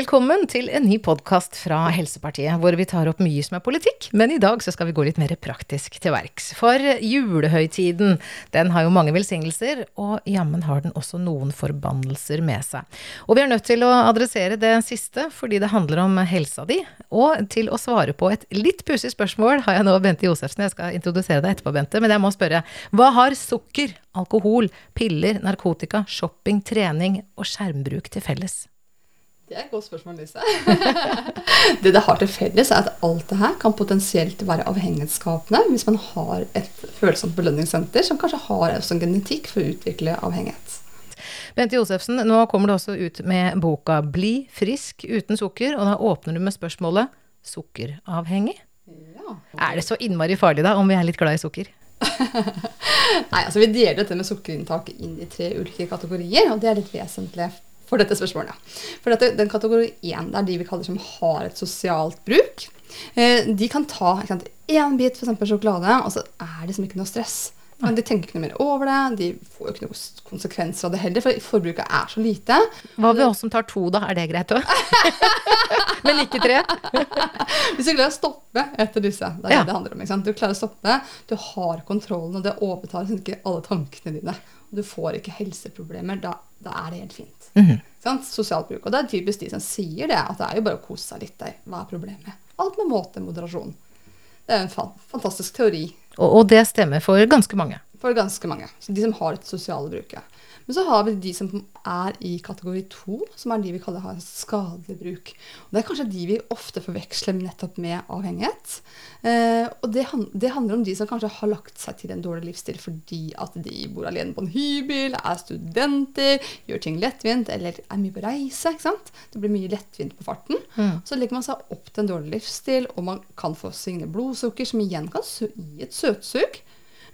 Velkommen til en ny podkast fra Helsepartiet, hvor vi tar opp mye som er politikk. Men i dag så skal vi gå litt mer praktisk til verks. For julehøytiden, den har jo mange velsignelser, og jammen har den også noen forbannelser med seg. Og vi er nødt til å adressere det siste, fordi det handler om helsa di. Og til å svare på et litt pussig spørsmål har jeg nå Bente Josefsen, jeg skal introdusere deg etterpå, Bente, men jeg må spørre. Hva har sukker, alkohol, piller, narkotika, shopping, trening og skjermbruk til felles? Det er et godt spørsmål, Lise. det det har til felles, er at alt det her kan potensielt være avhengighetsskapende hvis man har et følsomt belønningssenter som kanskje har en genetikk for å utvikle avhengighet. Bente Josefsen, nå kommer du også ut med boka 'Bli frisk uten sukker', og da åpner du med spørsmålet 'sukkeravhengig'? Ja. Er det så innmari farlig da, om vi er litt glad i sukker? Nei, altså Vi deler dette med sukkerinntak inn i tre ulike kategorier, og det er litt vesentlig for dette spørsmålet. For dette, den kategori 1 er de vi kaller som har et sosialt bruk. Eh, de kan ta én bit f.eks. sjokolade, og så er det liksom ikke noe stress. Men de tenker ikke noe mer over det. De får jo ikke noen konsekvenser av det heller, for forbruket er så lite. Hva med oss som tar to, da? Er det greit òg? Men ikke tre? Hvis du klarer å stoppe etter disse, det er ja. det det handler om. Du klarer å stoppe, du har kontrollen, og det overtar liksom ikke alle tankene dine. Du får ikke helseproblemer. Da, da er det helt fint. Mm -hmm. Sosialt bruk. Og det er typisk de som sier det, at det er jo bare å kose seg litt der. Hva er problemet? Alt med måte, moderasjon. Det er en fantastisk teori. Og, og, det stemmer for ganske mange? For ganske mange. Så de som har et sosiale bruket. Men så har vi de som er i kategori to, som er de vi kaller har skadelig bruk. Og det er kanskje de vi ofte forveksler nettopp med avhengighet. Eh, og det, det, handler om de som kanskje har lagt seg til en dårlig livsstil fordi at de bor alene på en hybel, er studenter, gjør ting lettvint eller er mye på reise. ikke sant? Det blir mye lettvint på farten. Mm. Så legger man seg opp til en dårlig livsstil, og man kan få signe blodsukker, som igjen kan gi et søtsug.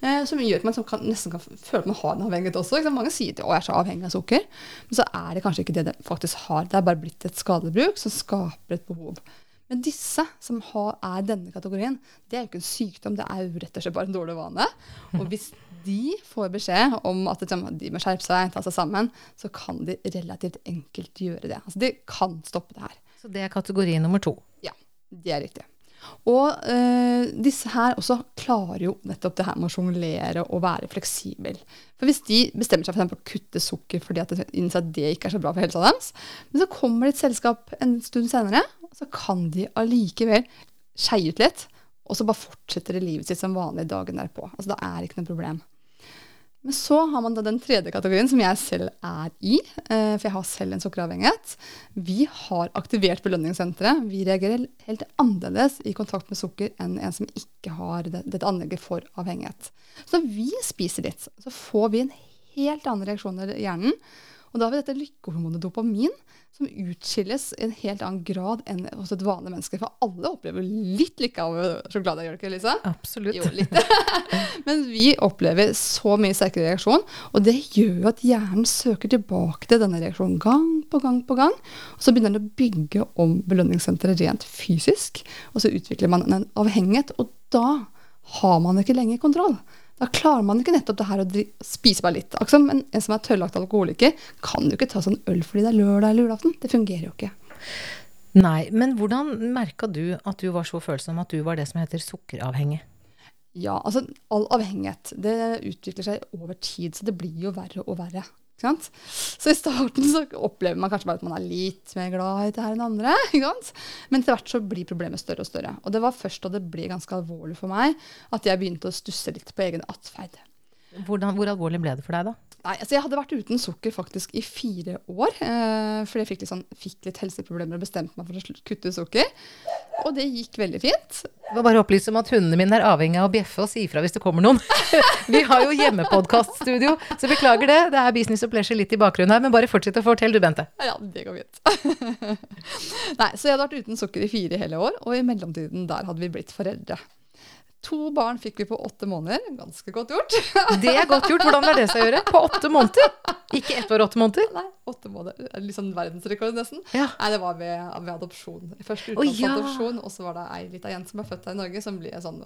Eh, som gjør at man kan, nesten kan føle at man har en avhengighet også. Mange sier at jeg er så avhengig av sukker, men så er det kanskje ikke det det faktisk har. Det er bare blitt et skadebruk som skaper et behov. Men disse som har, er denne kategorien, det er jo ikke en sykdom, det er jo rett og slett bare en dårlig vane. Og hvis de får beskjed om at de må skjerpe seg, ta seg sammen, så kan de relativt enkelt gjøre det. Altså de kan stoppe det her. Så det er kategori nummer to? Ja, det er riktig. Og eh, disse her også klarer jo nettopp det her med å sjonglere og være fleksibel. For hvis de bestemmer seg for å kutte sukker fordi at de innser at det ikke er så bra for helsa deres, men så kommer det et selskap en stund senere, og så kan de allikevel skeie ut litt, og så bare fortsetter de livet sitt som vanlig dagen derpå. Altså det er ikke noe problem. Men så har man da den tredje kategorien, som jeg selv er i. Eh, for jeg har selv en sukkeravhengighet. Vi har aktivert belønningssenteret. Vi reagerer helt annerledes i kontakt med sukker enn en som ikke har dette anlegget for avhengighet. Så når vi spiser litt, så får vi en helt annen reaksjon i hjernen. Og da har vi dette lykkehormonet dopamin, som utskilles i en helt annen grad enn hos et vanlig menneske. For alle opplever litt lykke av sjokolade, gjør du ikke, Lise? Absolutt. Jo, litt. Men vi opplever så mye sterkere reaksjon, og det gjør jo at hjernen søker tilbake til denne reaksjonen gang på gang på gang. Og så begynner den å bygge om belønningssenteret rent fysisk, og så utvikler man en avhengighet, og da har man ikke lenger kontroll. Da klarer man ikke nettopp det her å spise bare litt. Akkurat Men en, en som er tørrlagt alkoholiker, kan jo ikke ta sånn øl fordi det er lørdag eller julaften. Det fungerer jo ikke. Nei, men hvordan merka du at du var så følsom at du var det som heter sukkeravhengig? Ja, altså all avhengighet det utvikler seg over tid, så det blir jo verre og verre. Så i starten så opplever man kanskje bare at man er litt mer glad i det her enn andre. Men etter hvert så blir problemet større og større. Og det var først da det ble ganske alvorlig for meg, at jeg begynte å stusse litt på egen atferd. Hvor alvorlig ble det for deg, da? Nei, altså Jeg hadde vært uten sukker faktisk i fire år. Eh, fordi jeg fikk litt, sånn, fikk litt, helseproblemer og bestemte meg for å kutte sukker. Og det gikk veldig fint. Jeg må bare opplyse om at hundene mine er avhengig av å bjeffe og si ifra hvis det kommer noen. Vi har jo hjemmepodkaststudio, så beklager det. Det er business og pleasure litt i bakgrunnen her. Men bare fortsett å fortelle du, Bente. Ja, det går fint. Nei, så jeg hadde vært uten sukker i fire hele år, og i mellomtiden der hadde vi blitt foreldre. To barn fikk vi på åtte måneder. Ganske godt gjort. Det er godt gjort. Hvordan lar det seg gjøre? På åtte måneder? Ikke ett år, åtte måneder? Nei, åtte måneder. Litt sånn verdensrekord, nesten. Ja. Nei, det var ved, ved adopsjon. Først utenlandsadopsjon, oh, ja. og så var det ei lita jente som er født her i Norge, som ble sånn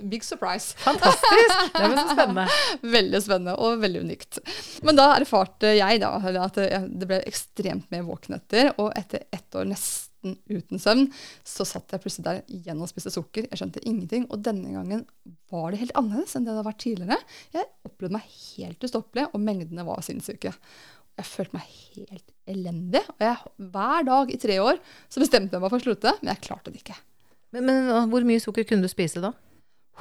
big surprise. Fantastisk! Det var så spennende. Veldig spennende og veldig unikt. Men da erfarte jeg da at det ble ekstremt mye våknetter, og etter ett år nesten uten søvn, så satt jeg plutselig der igjen og spiste sukker. Jeg skjønte ingenting. Og denne gangen var det helt annerledes enn det det hadde vært tidligere. Jeg opplevde meg helt ustoppelig, og mengdene var sinnssyke. Jeg følte meg helt elendig. Og jeg, hver dag i tre år så bestemte jeg meg for å slutte, men jeg klarte det ikke. Men, men hvor mye sukker kunne du spise da?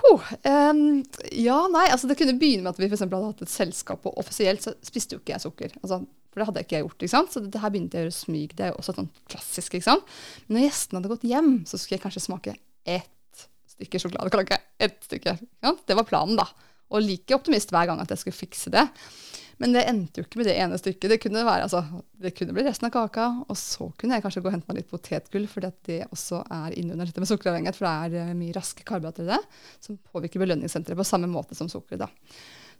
Huh, um, ja, nei, altså Det kunne begynne med at vi for hadde hatt et selskap, og offisielt så spiste jo ikke jeg sukker. Altså, for det hadde jeg ikke gjort. ikke sant? Så det, her begynte jeg å gjøre smyg. Det er jo også sånn klassisk. ikke sant? Men når gjestene hadde gått hjem, så skulle jeg kanskje smake ett stykke sjokoladekake. Ett stykke. Ja? Det var planen, da. Og like optimist hver gang at jeg skulle fikse det. Men det endte jo ikke med det ene stykket. Det kunne, være, altså, det kunne bli resten av kaka. Og så kunne jeg kanskje gå og hente meg litt potetgull, for det også er innunder dette med sukkeravhengighet. For det er eh, mye raske karbohydrater i det, som påvirker belønningssenteret på samme måte som sukkeret. da.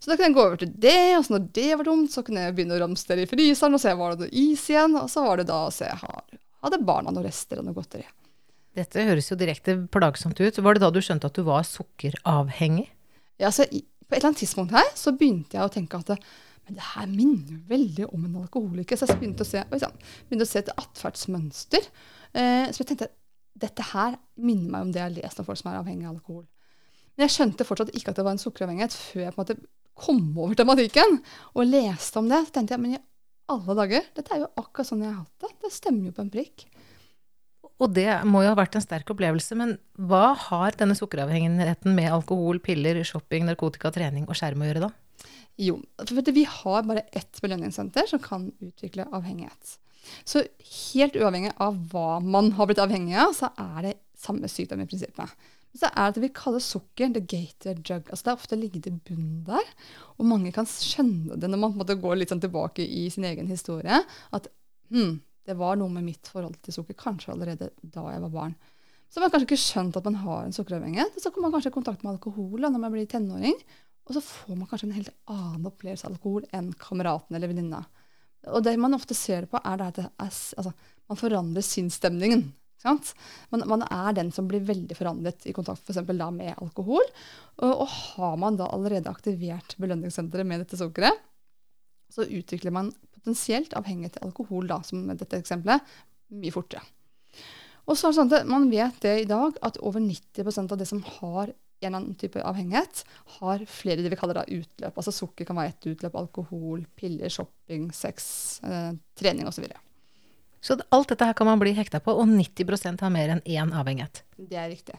Så da kunne jeg gå over til det, og så når det var dumt, så kunne jeg begynne å ramstere i fryseren og se var det noe is igjen. Og så var det da å se hadde barna noen rester av noe godteri. Dette høres jo direkte plagsomt ut. Var det da du skjønte at du var sukkeravhengig? Ja, så På et eller annet tidspunkt her så begynte jeg å tenke at men det her minner veldig om en alkoholiker. Så jeg begynte å se, begynte å se et atferdsmønster. Eh, så jeg tenkte dette her minner meg om det jeg har lest om folk som er avhengig av alkohol. Men jeg skjønte fortsatt ikke at det var en sukkeravhengighet før jeg på en måte kom over tematikken og leste om det. Så tenkte jeg men i alle dager, dette er jo akkurat sånn jeg har hatt det. Det stemmer jo på en prikk. Og det må jo ha vært en sterk opplevelse, men hva har denne sukkeravhengigheten med alkohol, piller, shopping, narkotika, trening og skjerm å gjøre da? Jo, for vi har bare ett belønningssenter som kan utvikle avhengighet. Så helt uavhengig av hva man har blitt avhengig av, så er det samme sykdom i prinsippet. Så er det vi kaller sukker the gated drug. Altså det er ofte ligget i bunnen der. Og mange kan skjønne det når man måte går litt sånn tilbake i sin egen historie. At hm, det var noe med mitt forhold til sukker kanskje allerede da jeg var barn. Så man har kanskje ikke skjønt at man har en sukkeravhengighet. Så kommer man kanskje i kontakt med alkohol da, når man blir tenåring. Og så får man kanskje en helt annen opplevelse av alkohol enn kameraten eller venninna. Og det man ofte ser på, er at altså, man forandrer sinnsstemningen. Man, man, er den som blir veldig forandret i kontakt for da med alkohol. Og, og, har man da allerede aktivert belønningssenteret med dette sukkeret, så utvikler man potensielt avhengighet til alkohol, da, som dette eksempelet, mye fortere. Og så er det sånn at Man vet det i dag at over 90% av det som har en eller annen type avhengighet har flere det vi kaller da utløp. Altså Sukker kan være ett utløp, alkohol, piller, shopping, sex, eh, trening osv. Så, så alt dette her kan man bli hekta på, og 90% har mer enn én avhengighet. Det er riktig.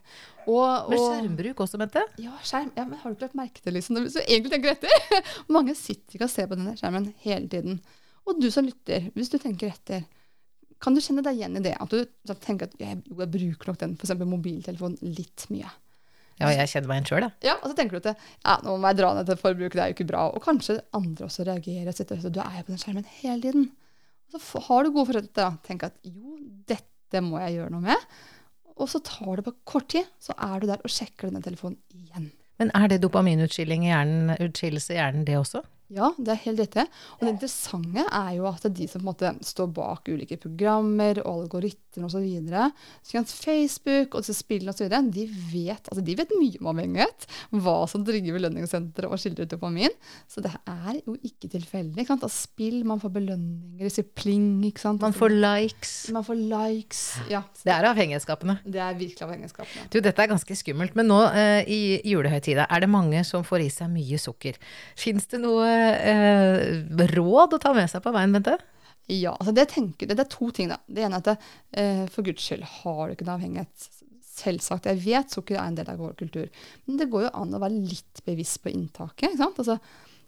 Og, og, men skjermbruk også, Bente? Ja, skjerm. Ja, men har du ikke lagt merke til liksom, Så egentlig tenker etter. Mange sitter ikke og ser på denne skjermen hele tiden. Og du som lytter, hvis du tenker etter, kan du kjenne deg igjen i det? At du tenker at jeg, jeg bruker nok den f.eks. mobiltelefonen litt mye. Ja, jeg kjenner meg igjen sjøl, jeg. Ja, og så tenker du at ja, nå må jeg dra ned til forbruket, det er jo ikke bra. Og kanskje andre også reagerer. og Sitter, du er jo på den skjermen hele tiden. Så har du gode forutsetninger til å tenke at jo, dette må jeg gjøre noe med. Og så tar det på kort tid, så er du der og sjekker denne telefonen igjen. Men er det dopaminutskillelse i hjernen det også? Ja, det er helt riktig. Og det interessante er jo at de som på en måte står bak ulike programmer og algoritmer osv., Facebook og spillene osv., de, vet, altså de vet mye om avhengighet. Hva som trigger belønningssenteret og skildrer dopamin. Så det er jo ikke tilfeldig. At spill, man får belønninger, pling. ikke sant? Man får likes. Man får likes, ja. Det er avhengighetsskapende. Det er virkelig avhengighetsskapende. Du, dette er ganske skummelt. Men nå eh, i julehøytida er det mange som får i seg mye sukker. Fins det noe eh, råd å ta med seg på veien, Bente? Ja, altså det, tenker, det, er to ting. da. Det ene er at eh, for guds skyld har du ikke en avhengighet. Selvsagt, jeg vet sukker er en del av vår kultur. Men det går jo an å være litt bevisst på inntaket. ikke sant? Altså,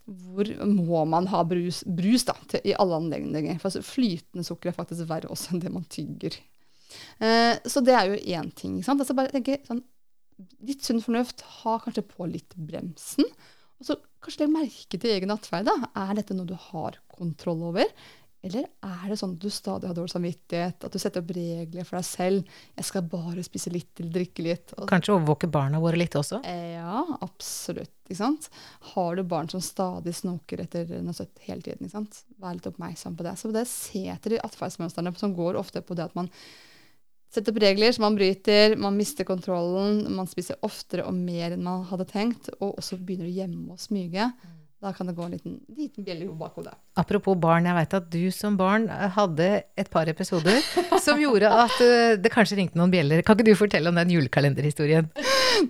hvor må man ha brus, brus da, til, i alle anledninger? For altså, flytende sukker er faktisk verre også enn det man tygger. Eh, så det er jo én ting. ikke sant? Altså bare tenke sånn, Litt sunn fornuft, ha kanskje på litt bremsen. Og så kanskje legg merke til egen atferd. Er dette noe du har kontroll over? Eller er det sånn at du stadig har dårlig samvittighet, at du setter opp regler for deg selv? 'Jeg skal bare spise litt eller drikke litt.' Og Kanskje overvåke barna våre litt også? Ja, absolutt. ikke sant? Har du barn som stadig snoker etter noe søtt hele tiden, ikke sant? vær litt oppmerksom på det. Så det se etter de atferdsmønstrene som går ofte på det at man Sette opp regler som man bryter, man mister kontrollen, man spiser oftere og mer enn man hadde tenkt, og også begynner å gjemme og smyge. Da kan det gå en liten, liten bjelle i bakhodet. Apropos barn, jeg veit at du som barn eh, hadde et par episoder som gjorde at eh, det kanskje ringte noen bjeller. Kan ikke du fortelle om den julekalenderhistorien?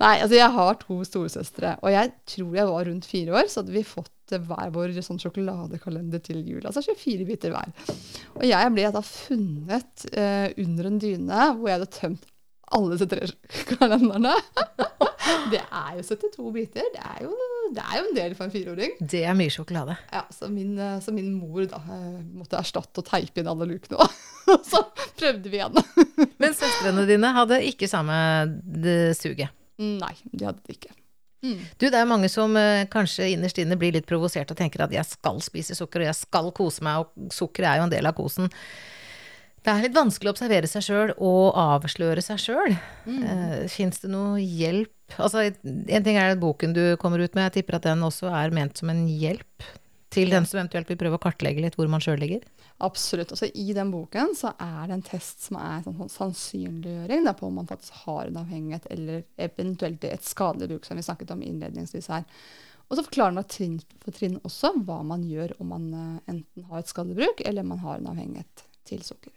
Nei, altså jeg har to storesøstre, og jeg tror jeg var rundt fire år, så hadde vi fått eh, hver vår sånn sjokoladekalender til jul. Altså 24 biter hver. Og jeg ble da funnet uh, under en dyne hvor jeg hadde tømt alle disse tre kalenderne. det er jo 72 biter. Det er jo, det er jo en del for en fireåring. Det er mye sjokolade. Ja, så min, eh, så min mor da måtte erstatte og teipe inn alle lukene. Og så prøvde vi igjen. Men søstrene dine hadde ikke samme suget? Nei, de hadde det ikke. Mm. Du, det er mange som uh, kanskje innerst inne blir litt provosert og tenker at jeg skal spise sukker, og jeg skal kose meg, og sukker er jo en del av kosen. Det er litt vanskelig å observere seg sjøl og avsløre seg sjøl. Mm. Uh, eh, Fins det noe hjelp? Altså, en ting er boken du kommer ut med, jeg tipper at den også er ment som en hjelp til den som eventuelt vil prøve å kartlegge litt hvor man sjøl ligger? Absolutt. Altså, I den boken så er det en test som er sånn, sånn sannsynliggjøring på om man faktisk har en avhengighet eller eventuelt et skadelig bruk, som vi snakket om innledningsvis her. Og så forklarer man trinn for trinn også hva man gjør om man uh, enten har et skadelig bruk eller man har en avhengighet til sukker.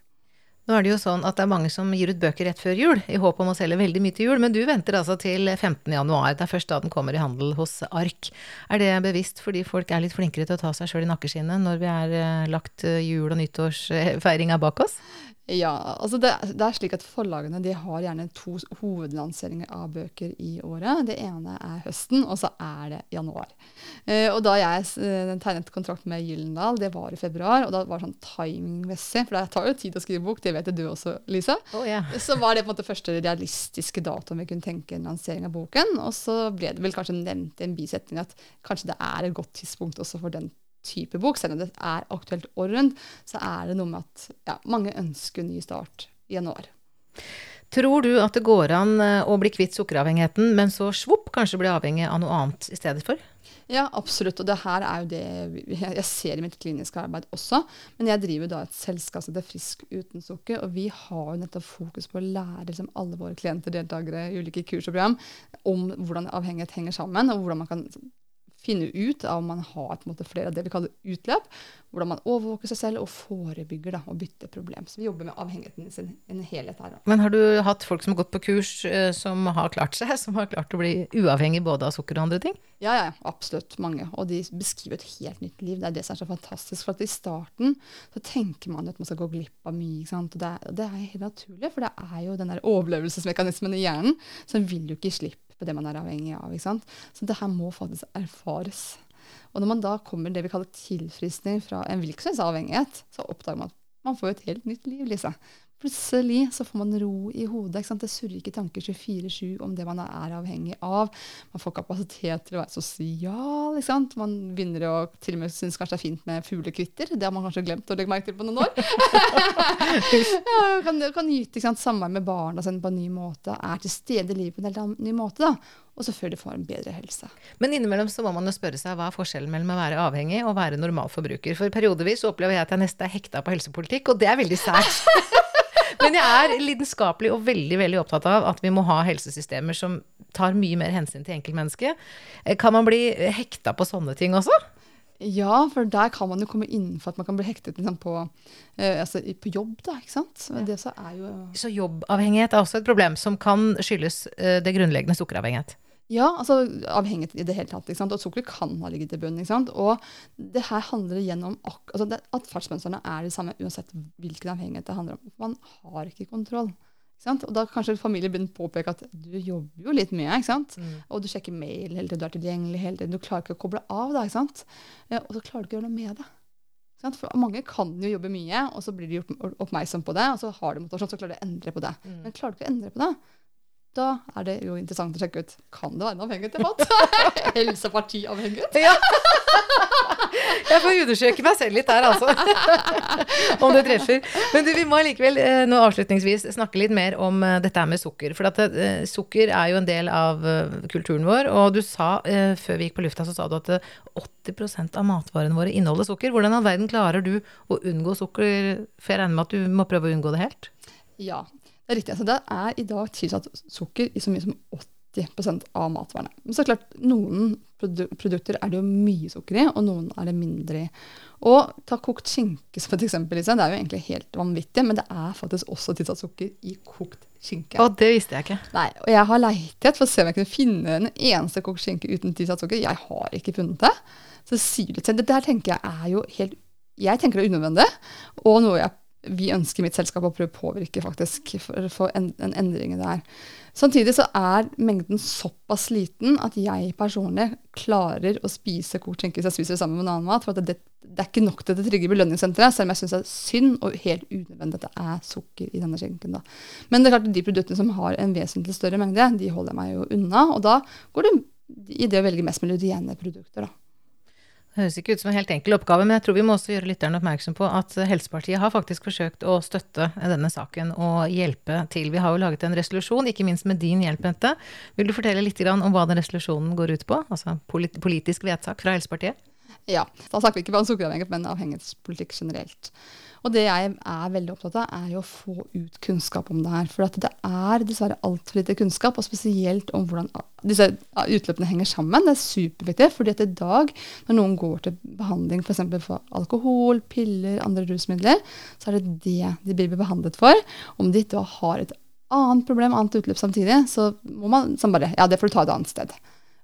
Nå er det jo sånn at det er mange som gir ut bøker rett før jul, i håp om å selge veldig mye til jul, men du venter altså til 15. januar. Det er først da den kommer i handel hos Ark. Er det bevisst fordi folk er litt flinkere til å ta seg sjøl i nakkeskinnet når vi er eh, lagt eh, jul- og nyttårsfeiringa bak oss? Ja, altså det, det, er slik at forlagene de har gjerne to hovedlanseringer av bøker i året. Det ene er høsten, og så er det januar. Eh, og da jeg eh, tegnet kontrakt med Gyllendal, det var i februar, og da var det sånn timingmessig, for det tar jo tid å skrive bok, det vet du også, Lise. Oh, yeah. Så var det på en måte første realistiske datoen vi kunne tenke en lansering av boken. Og så ble det vel kanskje nevnt i en bisetning at kanskje det er et godt tidspunkt også for den type bok, selv om det er aktuelt året rundt, så er det noe med at ja, mange ønsker ny start i januar. Tror du at det går an eh, å bli kvitt sukkeravhengigheten, men så svopp kanskje bli avhengig av noe annet i stedet for? Ja, absolutt. Og det her er jo det jeg ser i mitt kliniske arbeid også. Men jeg driver da et selskap som heter Frisk uten sukker, og vi har jo nettopp fokus på å lære liksom, alle våre klienter, deltakere i ulike kurs og program, om hvordan avhengighet henger sammen, og hvordan man kan finne ut av om man har måte, flere av det vi kaller utløp. Hvordan man overvåker seg selv og forebygger da, og bytter problem. Så vi jobber med avhengigheten sin en helhet her. Da. Men har du hatt folk som har gått på kurs uh, som har klart seg, som har klart å bli uavhengig både av sukker og andre ting? Ja, ja, absolutt mange. Og de beskriver et helt nytt liv. Det er det som er så fantastisk. For at i starten så tenker man at man skal gå glipp av mye. ikke sant? Og det, er, det er helt naturlig, for det er jo den der overlevelsesmekanismen i hjernen som vil jo ikke slippe på det man er avhengig av. ikke sant? Så det her må faktisk erfares. Og når man da kommer det vi kaller tilfriskning fra en hvilken avhengighet, så oppdager man at man får et helt nytt liv. Lise. Plutselig så får man ro i hodet. Det surrer ikke tanker 24-7 om det man er avhengig av. Man får kapasitet til å være sosial. Man begynner å til og med synes kanskje det er fint med fuglekvitter. Det har man kanskje glemt å legge merke til på noen år. kan, kan nyte samvær med barna sine på en ny måte. Er til stede i livet på en helt ny måte. da. Og selvfølgelig får en bedre helse. Men innimellom så må man jo spørre seg hva er forskjellen mellom å være avhengig og være normalforbruker. For periodevis opplever jeg at jeg nesten er hekta på helsepolitikk, og det er veldig sært. Men jeg er lidenskapelig og veldig veldig opptatt av at vi må ha helsesystemer som tar mye mer hensyn til enkeltmennesket. Eh, kan man bli hekta på sånne ting også? Ja, for der kan man jo komme innenfor at man kan bli hektet liksom, på, eh, altså, på, jobb. da, ikke sant? Det så, er jo så jobbavhengighet er også et problem som kan skyldes eh, det grunnleggende sukkeravhengighet? Ja, altså avhengighet i det hele tatt. ikke sant? Og sukker kan ha ligget i bunnen. ikke sant? Og det her handler igjen om altså Atferdsmønstrene er de samme uansett hvilken avhengighet det handler om. Man har ikke kontroll. Ikke sant? Og da kanskje familien begynner å påpeke at du jobber jo litt mye, ikke sant? Mm. og du sjekker mail hele tiden, du er tilgjengelig hele tiden. Du klarer ikke å koble av, da, ikke sant? og så klarer du ikke å gjøre noe med det. For mange kan jo jobbe mye, og så blir de gjort oppmerksom på det, og så har de motivasjon, så klarer de å endre på det. Mm. Men klarer du ikke å endre på det, da er det jo interessant å sjekke ut kan det være en avhengighet Helsepartiavhengighet? Ja. Jeg får undersøke meg selv litt der, altså. om det treffer. Men du, vi må likevel eh, nå avslutningsvis snakke litt mer om uh, dette med sukker. For at, uh, sukker er jo en del av uh, kulturen vår. Og du sa før vi gikk på lufta, så sa du at 80% av matvarene våre inneholder sukker. Hvordan i all verden klarer du å unngå sukker? For jeg regner med at du må prøve å unngå det helt? Ja, Det er riktig. Altså, det er i dag tilsatt sukker i så mye som 80% av matvarene. Men så klart, noen produ produkter er det jo mye sukker i, og noen er det mindre i. Og ta kokt skinke som et eksempel. Liksom. Det er jo egentlig helt vanvittig, men det er faktisk også tilsatt sukker i kokt skinke. Og det visste jeg ikke. Nei, og jeg har leitet for å se om jeg kunne finne en eneste kokt skinke uten tilsatt sukker. Jeg har ikke funnet det. Så det sier litt til. Det her tenker jeg er jo helt Jeg tenker det er unødvendig, og noe jeg vi ønsker mitt selskap å prøve å påvirke faktisk for å få en, en endring der. Samtidig så er mengden såpass liten at jeg personlig klarer å spise kokt skinke hvis jeg spiser det sammen med en annen mat. For det, det, er ikke nok til det trygge belønningssenteret, selv om jeg syns det er synd og helt unødvendig at det er sukker i denne skinken. Da. Men det er klart at de produktene som har en vesentlig større mengde, de holder jeg meg jo unna. Og da går det i det å velge mest melodiene produkter. da. Det høres ikke ut som en helt enkel oppgave, men jeg tror vi må også gjøre lytterne oppmerksom på at Helsepartiet har faktisk forsøkt å støtte denne saken og hjelpe til. Vi har jo laget en resolusjon, ikke minst med din hjelp, Bente. Vil du fortelle litt om hva den resolusjonen går ut på? Altså politisk vedtak fra Helsepartiet? Ja. Da snakker vi ikke bare om sukkeravhengighet, men avhengighetspolitikk generelt. Og det jeg er veldig opptatt av, er jo å få ut kunnskap om det her. For det er dessverre altfor lite kunnskap, og spesielt om hvordan disse utløpene henger sammen. Det er superviktig, fordi at i dag, når noen går til behandling f.eks. For, alkohol, piller, andre rusmidler, så er det det de blir behandlet for. Om de da har et annet problem, annet utløp samtidig, så må man sånn bare Ja, det får du ta et annet sted.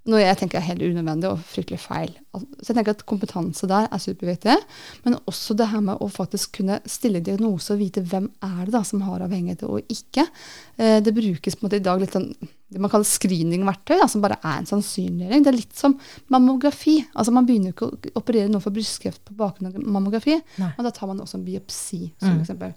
Noe jeg tenker er helt unødvendig og fryktelig feil. Så jeg tenker at Kompetanse der er superviktig. Men også det her med å faktisk kunne stille diagnose og vite hvem er det da som har avhengighet og ikke. Eh, det brukes på en måte i dag litt sånn det man kaller screeningverktøy, da, som bare er en sannsynliggjøring. Det er litt som mammografi. Altså Man begynner ikke å operere noe for brystkreft på bakgrunn av mammografi, Nei. men da tar man også en biopsi, som mm. eksempel.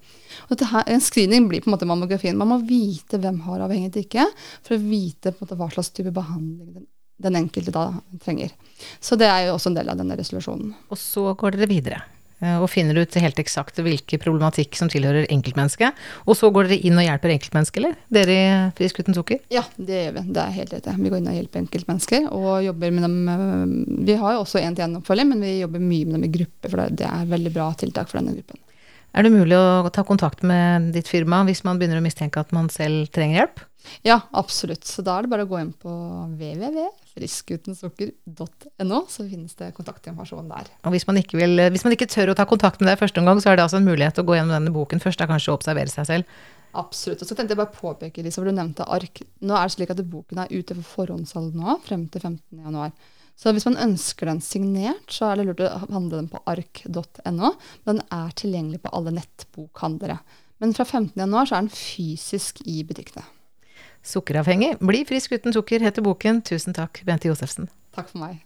Og her, En screening blir på en måte mammografien. Man må vite hvem har avhengighet og ikke, for å vite på en måte hva slags type behandling den den enkelte da trenger. Så det er jo også en del av denne resolusjonen. Og så går dere videre eh, og finner ut helt eksakt hvilke problematikk som tilhører enkeltmennesket. Og så går dere inn og hjelper enkeltmennesker, eller? Dere i Frisk uten sukker? Ja, det gjør vi. Det er helt rett. Vi går inn og hjelper enkeltmennesker. Og jobber med dem eh, Vi har jo også én-til-én-oppfølging, men vi jobber mye med dem i gruppe, for det er veldig bra tiltak for denne gruppen. Er det mulig å ta kontakt med ditt firma hvis man begynner å mistenke at man selv trenger hjelp? Ja, absolutt. Så da er det bare å gå inn på www.friskutensukker.no, så finnes det kontaktinformasjon der. Og hvis man, vil, hvis man, ikke tør å ta kontakt med deg første omgang, så er det altså en mulighet å gå gjennom denne boken først, da kanskje å observere seg selv? Absolutt. Og så tenkte jeg bare påpeke, Lisa, for du nevnte ark. Nå er det slik at boken er ute for forhåndssalg nå, frem til 15.1. Så hvis man ønsker den signert, så er det lurt å handle den på ark.no. Den er tilgjengelig på alle nettbokhandlere. Men fra 15.1 så er den fysisk i butikkene. Sukkeravhengig, bli frisk uten sukker, heter boken. Tusen takk, Bente Josefsen. Takk for meg.